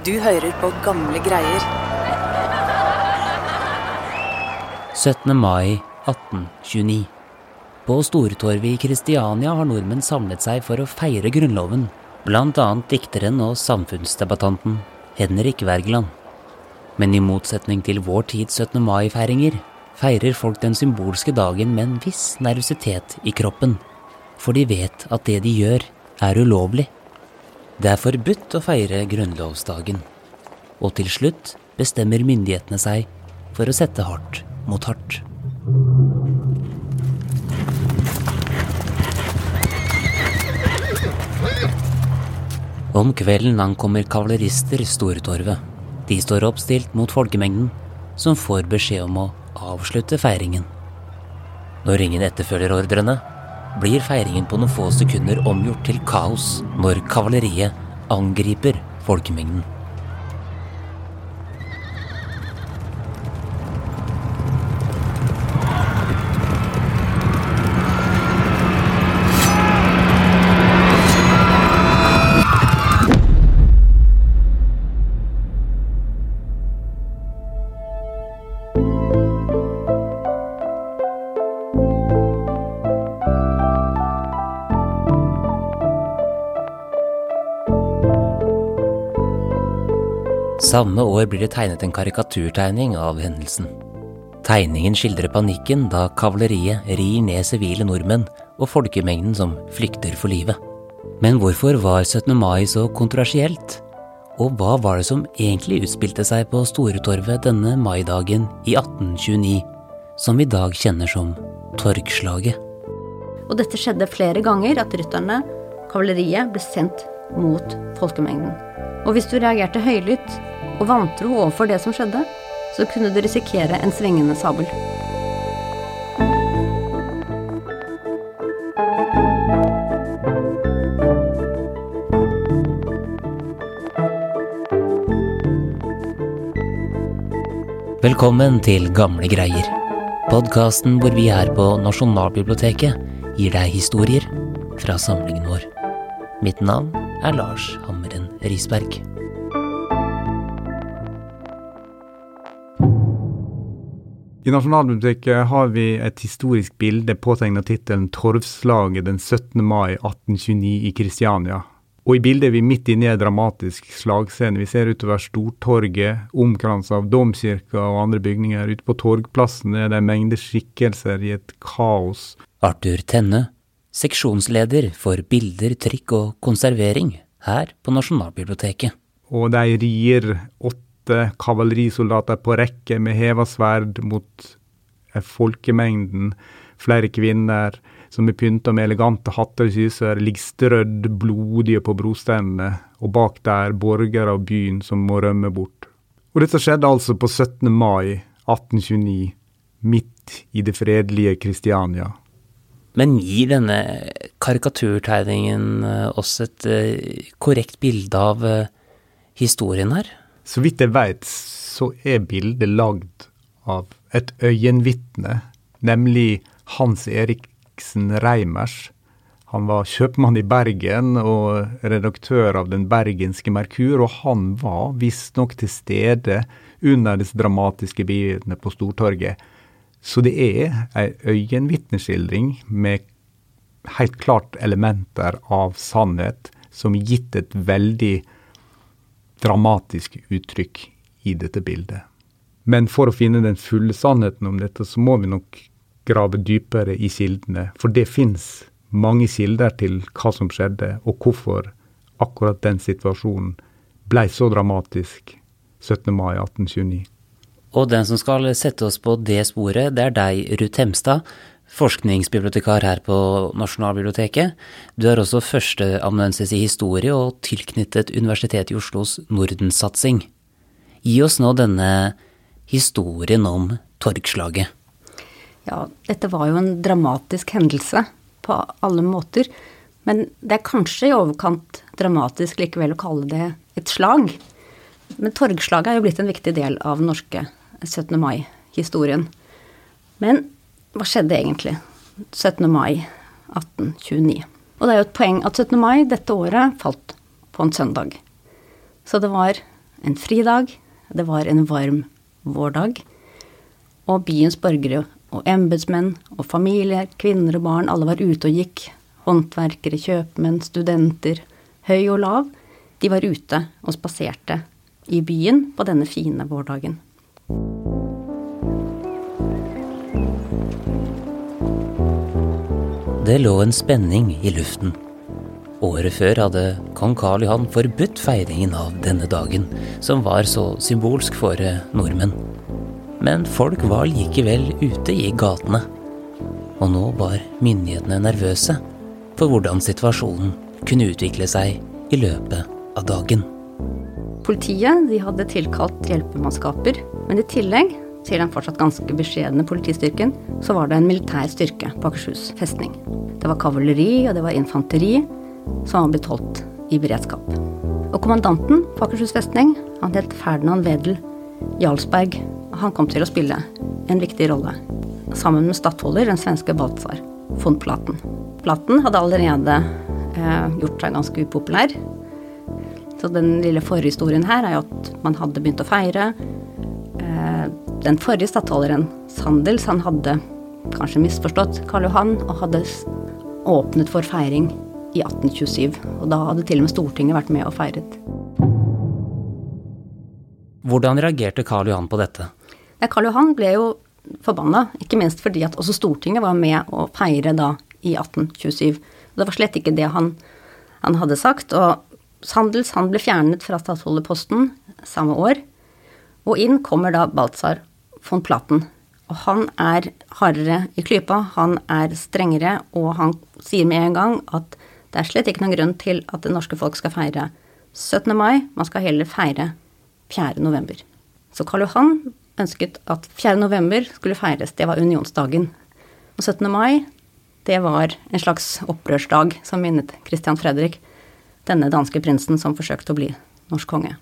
Du hører på gamle greier. 17. mai 1829. På Stortorvet i Kristiania har nordmenn samlet seg for å feire Grunnloven, annet dikteren og samfunnsdebattanten Henrik Wergeland. Men i motsetning til vår tids 17. mai-feiringer feirer folk den symbolske dagen med en viss nervøsitet i kroppen, for de vet at det de gjør, er ulovlig. Det er forbudt å feire grunnlovsdagen, og til slutt bestemmer myndighetene seg for å sette hardt mot hardt. Om kvelden ankommer kavalerister Stortorvet. De står oppstilt mot folkemengden, som får beskjed om å avslutte feiringen. Når ingen etterfølger ordrene, blir feiringen på noen få sekunder omgjort til kaos når kavaleriet angriper folkemengden. Samme år blir det tegnet en karikaturtegning av hendelsen. Tegningen skildrer panikken da kavaleriet rir ned sivile nordmenn og folkemengden som flykter for livet. Men hvorfor var 17. mai så kontroversielt? Og hva var det som egentlig utspilte seg på Storetorvet denne maidagen i 1829, som vi i dag kjenner som Torgslaget? Og dette skjedde flere ganger, at rytterne, kavaleriet, ble sendt mot folkemengden. Og hvis du reagerte høylytt og vantro overfor det som skjedde, så kunne du risikere en svingende sabel. Velkommen til Gamle greier. Podkasten hvor vi her på Nasjonalbiblioteket gir deg historier fra samlingen vår. Mitt navn er Lars Hammeren Risberg. I Nasjonalbiblioteket har vi et historisk bilde påtegna tittelen 'Torvslaget den 17. mai 1829 i Kristiania'. Og i bildet er vi midt inne i en dramatisk slagscene. Vi ser utover Stortorget, omkransa av domkirka og andre bygninger. Ute på Torgplassen er det en mengde skikkelser i et kaos. Arthur Tenne, seksjonsleder for bilder, trykk og konservering her på Nasjonalbiblioteket. Og de rir åtte kavalerisoldater på rekke med heva sverd mot eh, folkemengden. Flere kvinner som er pynta med elegante hatter og kyser, ligger strødd blodige på brosteinene, og bak der borgere av byen som må rømme bort. Og dette skjedde altså på 17. mai 1829, midt i det fredelige Kristiania. Men gir denne karikaturtegningen eh, oss et eh, korrekt bilde av eh, historien her? Så vidt jeg veit, så er bildet lagd av et øyenvitne, nemlig Hans Eriksen Reimers. Han var kjøpmann i Bergen og redaktør av den bergenske Merkur, og han var visstnok til stede under disse dramatiske begivenhetene på Stortorget. Så det er ei øyenvitneskildring med helt klart elementer av sannhet, som gitt et veldig dramatisk uttrykk i dette bildet. Men for å finne den fulle sannheten om dette, så må vi nok grave dypere i kildene. For det fins mange kilder til hva som skjedde, og hvorfor akkurat den situasjonen blei så dramatisk 17. mai 1829. Og den som skal sette oss på det sporet, det er deg, Ruth Hemstad, forskningsbibliotekar her på Nasjonalbiblioteket. Du er også førsteamanuensis i historie og tilknyttet Universitetet i Oslos Nordensatsing. Gi oss nå denne historien om Torgslaget. Ja, dette var jo en dramatisk hendelse på alle måter. Men det er kanskje i overkant dramatisk likevel å kalle det et slag. Men torgslaget er jo blitt en viktig del av den norske 17. mai-historien. Men hva skjedde egentlig 17. mai 1829? Og det er jo et poeng at 17. mai dette året falt på en søndag. Så det var en fridag, det var en varm vårdag. Og byens borgere og embetsmenn og familier, kvinner og barn, alle var ute og gikk. Håndverkere, kjøpmenn, studenter, høy og lav. De var ute og spaserte i byen på denne fine vårdagen. Det lå en spenning i luften. Året før hadde kong Karl Johan forbudt feiringen av denne dagen, som var så symbolsk for nordmenn. Men folk var likevel ute i gatene. Og nå var myndighetene nervøse for hvordan situasjonen kunne utvikle seg i løpet av dagen. Politiet de hadde tilkalt hjelpemannskaper, men i tillegg til den fortsatt ganske beskjedne politistyrken, så var det en militær styrke på Akershus festning. Det var kavaleri og det var infanteri som var blitt holdt i beredskap. Og kommandanten på Akershus festning, han het Ferdinand Wedel Jarlsberg han kom til å spille en viktig rolle. Sammen med stattholder, den svenske Baltzar von Platen. Platen hadde allerede eh, gjort seg ganske upopulær. Så den lille forhistorien her er jo at man hadde begynt å feire. Eh, den forrige stattholderen, Sandels, han hadde kanskje misforstått Karl Johan og hadde åpnet for feiring i 1827. Og da hadde til og med Stortinget vært med og feiret. Hvordan reagerte Karl Johan på dette? Ja, Karl Johan ble jo forbanna, ikke minst fordi at også Stortinget var med å feire da i 1827. Det var slett ikke det han, han hadde sagt. Og Sandels han ble fjernet fra statsholderposten samme år. Og inn kommer da Baltzar von Platen. Og han er hardere i klypa, han er strengere, og han sier med en gang at det er slett ikke noen grunn til at det norske folk skal feire 17. mai, man skal heller feire 4. november. Så Karl Johan ønsket at 4. november skulle feires. Det var unionsdagen. Og 17. mai, det var en slags opprørsdag som minnet Christian Fredrik, denne danske prinsen som forsøkte å bli norsk konge.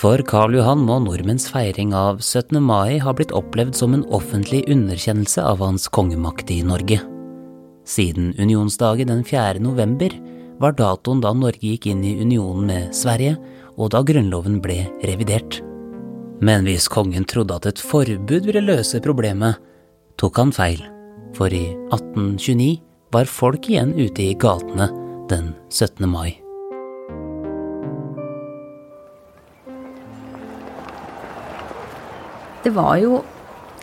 For Karl Johan må nordmenns feiring av 17. mai ha blitt opplevd som en offentlig underkjennelse av hans kongemakt i Norge. Siden unionsdagen den 4. november var datoen da Norge gikk inn i unionen med Sverige, og da Grunnloven ble revidert. Men hvis kongen trodde at et forbud ville løse problemet, tok han feil, for i 1829 var folk igjen ute i gatene den 17. mai. Det var jo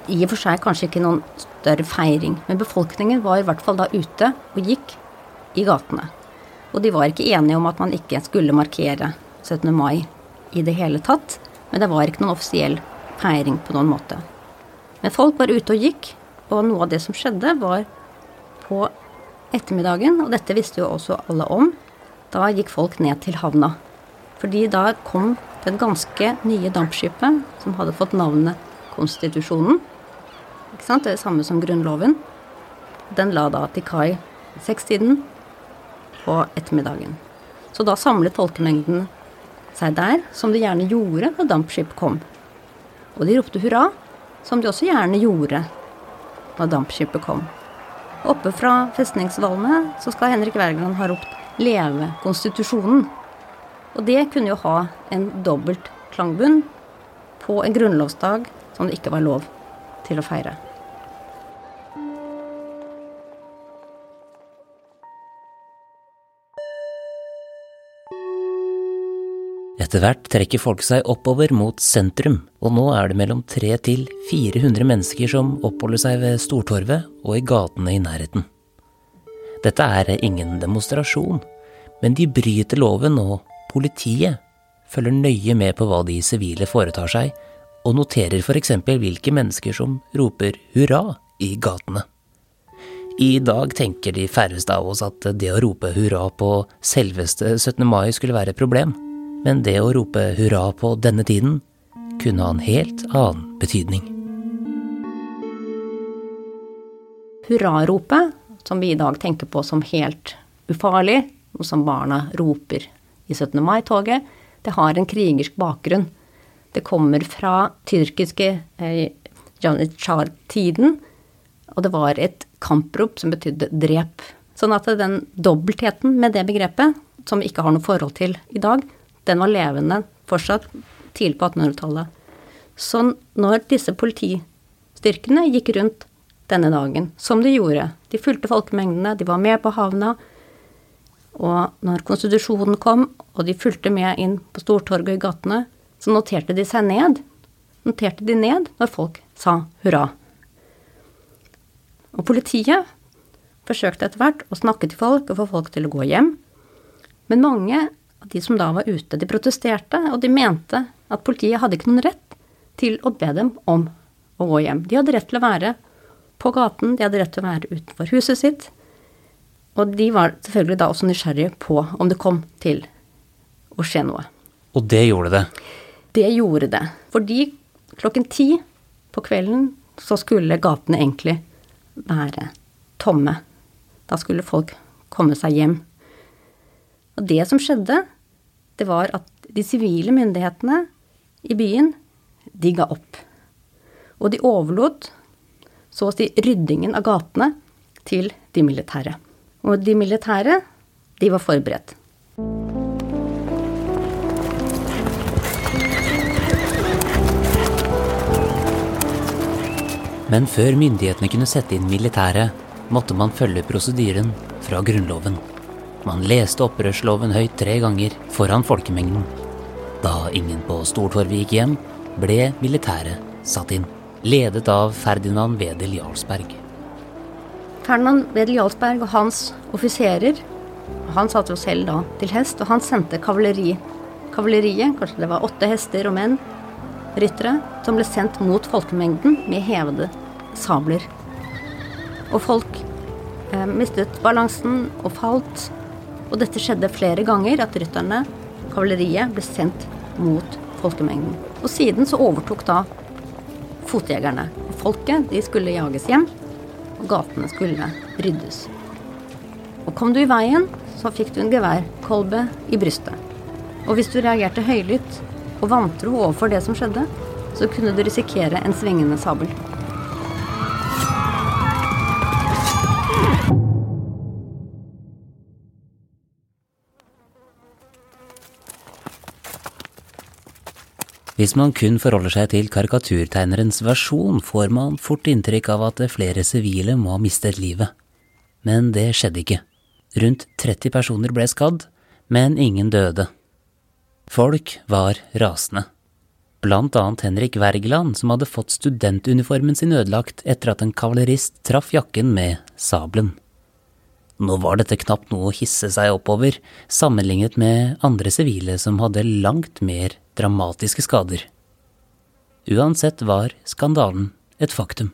i og for seg kanskje ikke noen større feiring, men befolkningen var i hvert fall da ute og gikk i gatene. Og de var ikke enige om at man ikke skulle markere 17. mai i det hele tatt. Men det var ikke noen offisiell feiring på noen måte. Men folk var ute og gikk, og noe av det som skjedde, var på ettermiddagen, og dette visste jo også alle om, da gikk folk ned til havna. Fordi da kom det ganske nye dampskipet som hadde fått navnet Konstitusjonen. Ikke sant? Det er samme som Grunnloven. Den la da til kai sekstiden på ettermiddagen. Så da samlet folkemengden seg der, som de gjerne gjorde når dampskip kom. Og de ropte hurra, som de også gjerne gjorde når dampskipet kom. Oppe fra festningsvallene så skal Henrik Wergeland ha ropt 'Leve konstitusjonen'. Og det kunne jo ha en dobbelt klangbunn på en grunnlovsdag som det ikke var lov til å feire. Etter hvert trekker folk seg oppover mot sentrum, og nå er det mellom 300 til 400 mennesker som oppholder seg ved Stortorvet og i gatene i nærheten. Dette er ingen demonstrasjon, men de bryter loven, og politiet følger nøye med på hva de sivile foretar seg, og noterer f.eks. hvilke mennesker som roper hurra i gatene. I dag tenker de færreste av oss at det å rope hurra på selveste 17. mai skulle være et problem men det å rope hurra på denne tiden kunne ha en helt annen betydning. Hurraropet, som vi i dag tenker på som helt ufarlig, og som barna roper i 17. mai-toget, det har en krigersk bakgrunn. Det kommer fra tyrkiske eh, Janitsjar-tiden, og det var et kamprop som betydde 'drep Sånn at den dobbeltheten med det begrepet, som vi ikke har noe forhold til i dag, den var levende fortsatt tidlig på 1800-tallet. Så når disse politistyrkene gikk rundt denne dagen, som de gjorde, de fulgte folkemengdene, de var med på havna, og når konstitusjonen kom, og de fulgte med inn på Stortorget og i gatene, så noterte de seg ned. Noterte de ned når folk sa hurra. Og politiet forsøkte etter hvert å snakke til folk og få folk til å gå hjem. Men mange av de som da var ute, de protesterte, og de mente at politiet hadde ikke noen rett til å be dem om å gå hjem. De hadde rett til å være på gaten, de hadde rett til å være utenfor huset sitt. Og de var selvfølgelig da også nysgjerrige på om det kom til å skje noe. Og det gjorde det? Det gjorde det. Fordi klokken ti på kvelden så skulle gatene egentlig være tomme. Da skulle folk komme seg hjem. Og det som skjedde, det var at de sivile myndighetene i byen, de ga opp. Og de overlot så å si ryddingen av gatene til de militære. Og de militære, de var forberedt. Men før myndighetene kunne sette inn militæret, måtte man følge prosedyren fra Grunnloven. Man leste opprørsloven høyt tre ganger foran folkemengden. Da ingen på Stortorvet gikk hjem, ble militæret satt inn, ledet av Ferdinand Wedel Jarlsberg. Ferdinand Wedel Jarlsberg og hans offiserer Han satt jo selv da til hest, og han sendte kavaleri. Kavaleriet, kanskje det var åtte hester og menn, ryttere, som ble sendt mot folkemengden med hevede sabler. Og folk eh, mistet balansen og falt. Og dette skjedde flere ganger, at rytterne, kavaleriet, ble sendt mot folkemengden. Og siden så overtok da fotjegerne. Folket de skulle jages hjem, og gatene skulle ryddes. Og kom du i veien, så fikk du en geværkolbe i brystet. Og hvis du reagerte høylytt og vantro overfor det som skjedde, så kunne du risikere en svingende sabel. Hvis man kun forholder seg til karikaturtegnerens versjon, får man fort inntrykk av at flere sivile må ha mistet livet. Men det skjedde ikke. Rundt 30 personer ble skadd, men ingen døde. Folk var rasende. Blant annet Henrik Wergeland, som hadde fått studentuniformen sin ødelagt etter at en kavalerist traff jakken med sabelen. Nå var dette knapt noe å hisse seg oppover, sammenlignet med andre sivile som hadde langt mer dramatiske skader. Uansett var skandalen et faktum.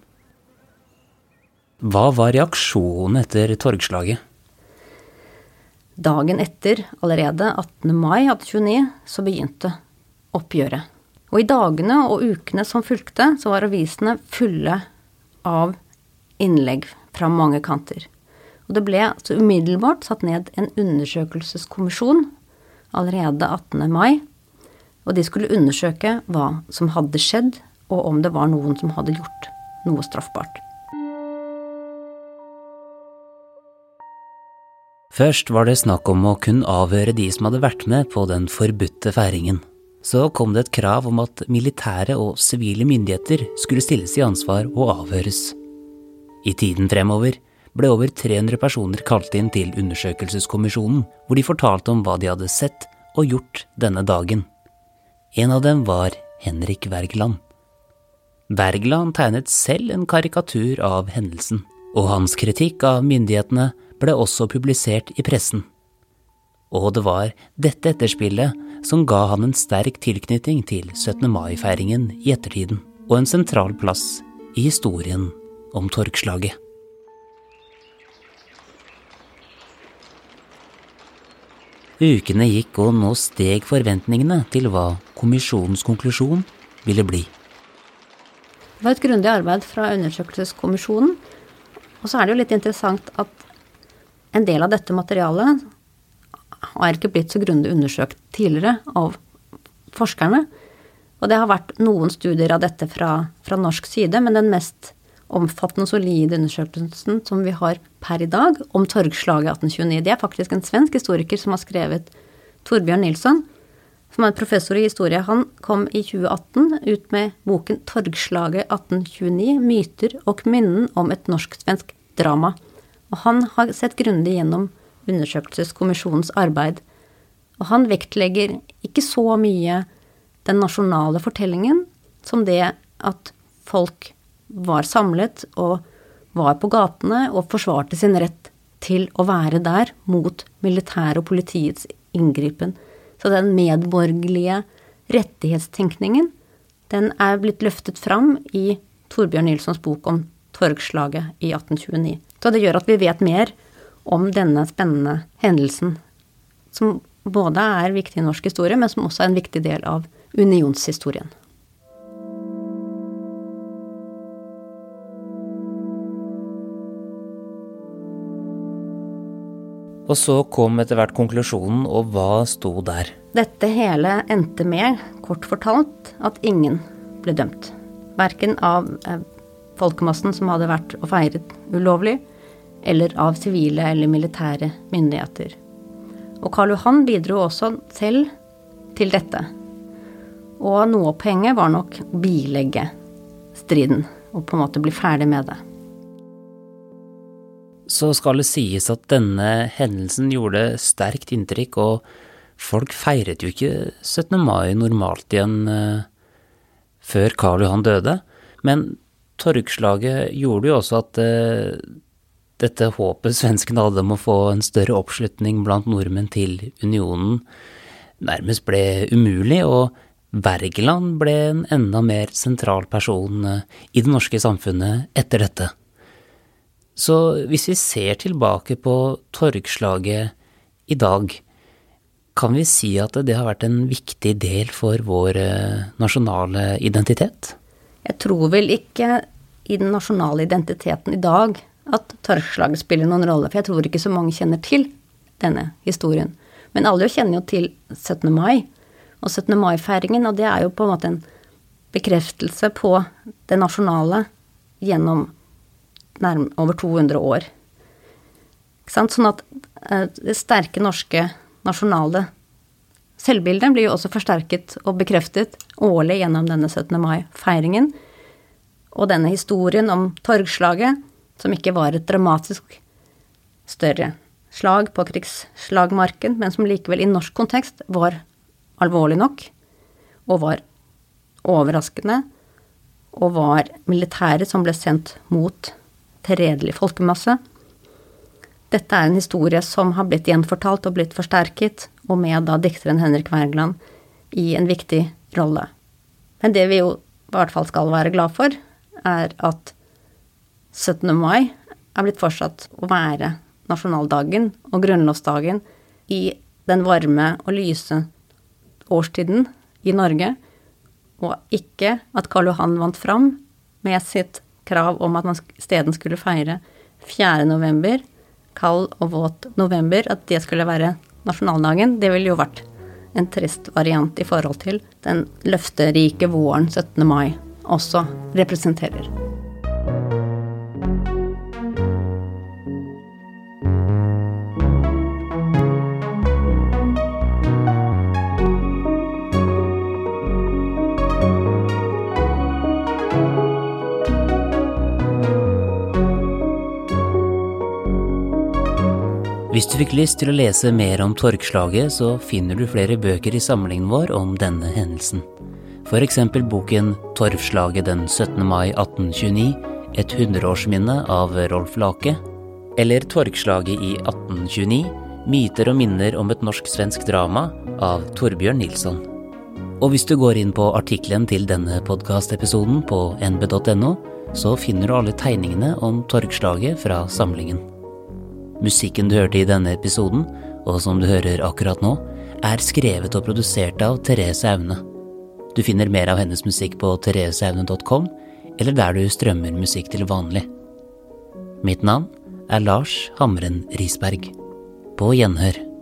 Hva var reaksjonen etter torgslaget? Dagen etter, allerede 18. mai 1829, så begynte oppgjøret. Og i dagene og ukene som fulgte, så var avisene fulle av innlegg fra mange kanter. Og det ble altså umiddelbart satt ned en undersøkelseskommisjon allerede 18. mai og de skulle undersøke hva som hadde skjedd, og om det var noen som hadde gjort noe straffbart. Først var det snakk om å kun avhøre de som hadde vært med på den forbudte feiringen. Så kom det et krav om at militære og sivile myndigheter skulle stilles i ansvar og avhøres. I tiden fremover ble over 300 personer kalt inn til undersøkelseskommisjonen, hvor de fortalte om hva de hadde sett og gjort denne dagen. En av dem var Henrik Wergeland. Wergeland tegnet selv en karikatur av hendelsen, og hans kritikk av myndighetene ble også publisert i pressen. Og det var dette etterspillet som ga han en sterk tilknytning til 17. mai-feiringen i ettertiden, og en sentral plass i historien om torgslaget. Ukene gikk, og nå steg forventningene til hva kommisjonens konklusjon ville bli. Det var et grundig arbeid fra undersøkelseskommisjonen. Og så er det jo litt interessant at en del av dette materialet har ikke blitt så grundig undersøkt tidligere av forskerne. Og det har vært noen studier av dette fra, fra norsk side, men den mest omfattende og solide undersøkelsen som vi har per i dag om torgslaget 1829. Det er faktisk en svensk historiker som har skrevet Torbjørn Nilsson, som er professor i historie. Han kom i 2018 ut med boken 'Torgslaget 1829 myter og minnen om et norsk-svensk drama'. Og han har sett grundig gjennom undersøkelseskommisjonens arbeid. Og han vektlegger ikke så mye den nasjonale fortellingen som det at folk var samlet og var på gatene og forsvarte sin rett til å være der mot militæret og politiets inngripen. Så den medborgerlige rettighetstenkningen, den er blitt løftet fram i Torbjørn Nilssons bok om torgslaget i 1829. Så det gjør at vi vet mer om denne spennende hendelsen, som både er viktig i norsk historie, men som også er en viktig del av unionshistorien. Og så kom etter hvert konklusjonen, og hva sto der? Dette hele endte med, kort fortalt, at ingen ble dømt. Verken av eh, folkemassen som hadde vært og feiret ulovlig, eller av sivile eller militære myndigheter. Og Karl Johan bidro også selv til dette. Og noe av poenget var nok å bilegge striden, og på en måte bli ferdig med det så skal det sies at denne hendelsen gjorde sterkt inntrykk, og folk feiret jo ikke 17. mai normalt igjen eh, før Karl Johan døde. Men torgslaget gjorde jo også at eh, dette håpet svenskene hadde om å få en større oppslutning blant nordmenn til unionen, nærmest ble umulig, og Wergeland ble en enda mer sentral person eh, i det norske samfunnet etter dette. Så hvis vi ser tilbake på torgslaget i dag, kan vi si at det har vært en viktig del for vår eh, nasjonale identitet? Jeg tror vel ikke i den nasjonale identiteten i dag at torgslaget spiller noen rolle, for jeg tror ikke så mange kjenner til denne historien. Men alle kjenner jo til 17. mai og 17. mai-feiringen, og det er jo på en måte en bekreftelse på det nasjonale gjennom nærm over 200 år. Sånn at eh, det sterke norske nasjonale selvbildet blir jo også forsterket og bekreftet årlig gjennom denne 17. mai-feiringen. Og denne historien om torgslaget, som ikke var et dramatisk større slag på krigsslagmarken, men som likevel i norsk kontekst var alvorlig nok, og var overraskende, og var militæret som ble sendt mot til redelig folkemasse. Dette er en historie som har blitt gjenfortalt og blitt forsterket, og med da dikteren Henrik Wergeland i en viktig rolle. Men det vi jo i hvert fall skal være glad for, er at 17. mai er blitt fortsatt å være nasjonaldagen og grunnlovsdagen i den varme og lyse årstiden i Norge, og ikke at Karl Johan vant fram med sitt krav om at man steden skulle feire 4. november, kald og våt november, at det skulle være nasjonaldagen, det ville jo vært en trist variant i forhold til den løfterike våren 17. mai også representerer. Fikk lyst til å lese mer om torgslaget, så finner du flere bøker i samlingen vår om denne hendelsen. Eksempel boken Torvslaget den 17. mai 1829, et hundreårsminne av Rolf Lake, eller Torgslaget i 1829, myter og minner om et norsk-svensk drama av Torbjørn Nilsson. Og hvis du går inn på artikkelen til denne podkastepisoden på nb.no, så finner du alle tegningene om torgslaget fra samlingen. Musikken du hørte i denne episoden, og som du hører akkurat nå, er skrevet og produsert av Therese Aune. Du finner mer av hennes musikk på thereseaune.com, eller der du strømmer musikk til vanlig. Mitt navn er Lars Hamren Risberg. På gjenhør.